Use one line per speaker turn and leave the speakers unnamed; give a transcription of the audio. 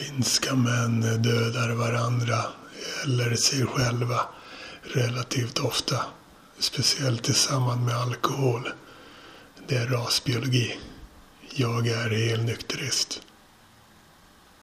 Finska män dödar varandra eller sig själva relativt ofta. Speciellt i samband med alkohol. Det är rasbiologi. Jag är helnykterist.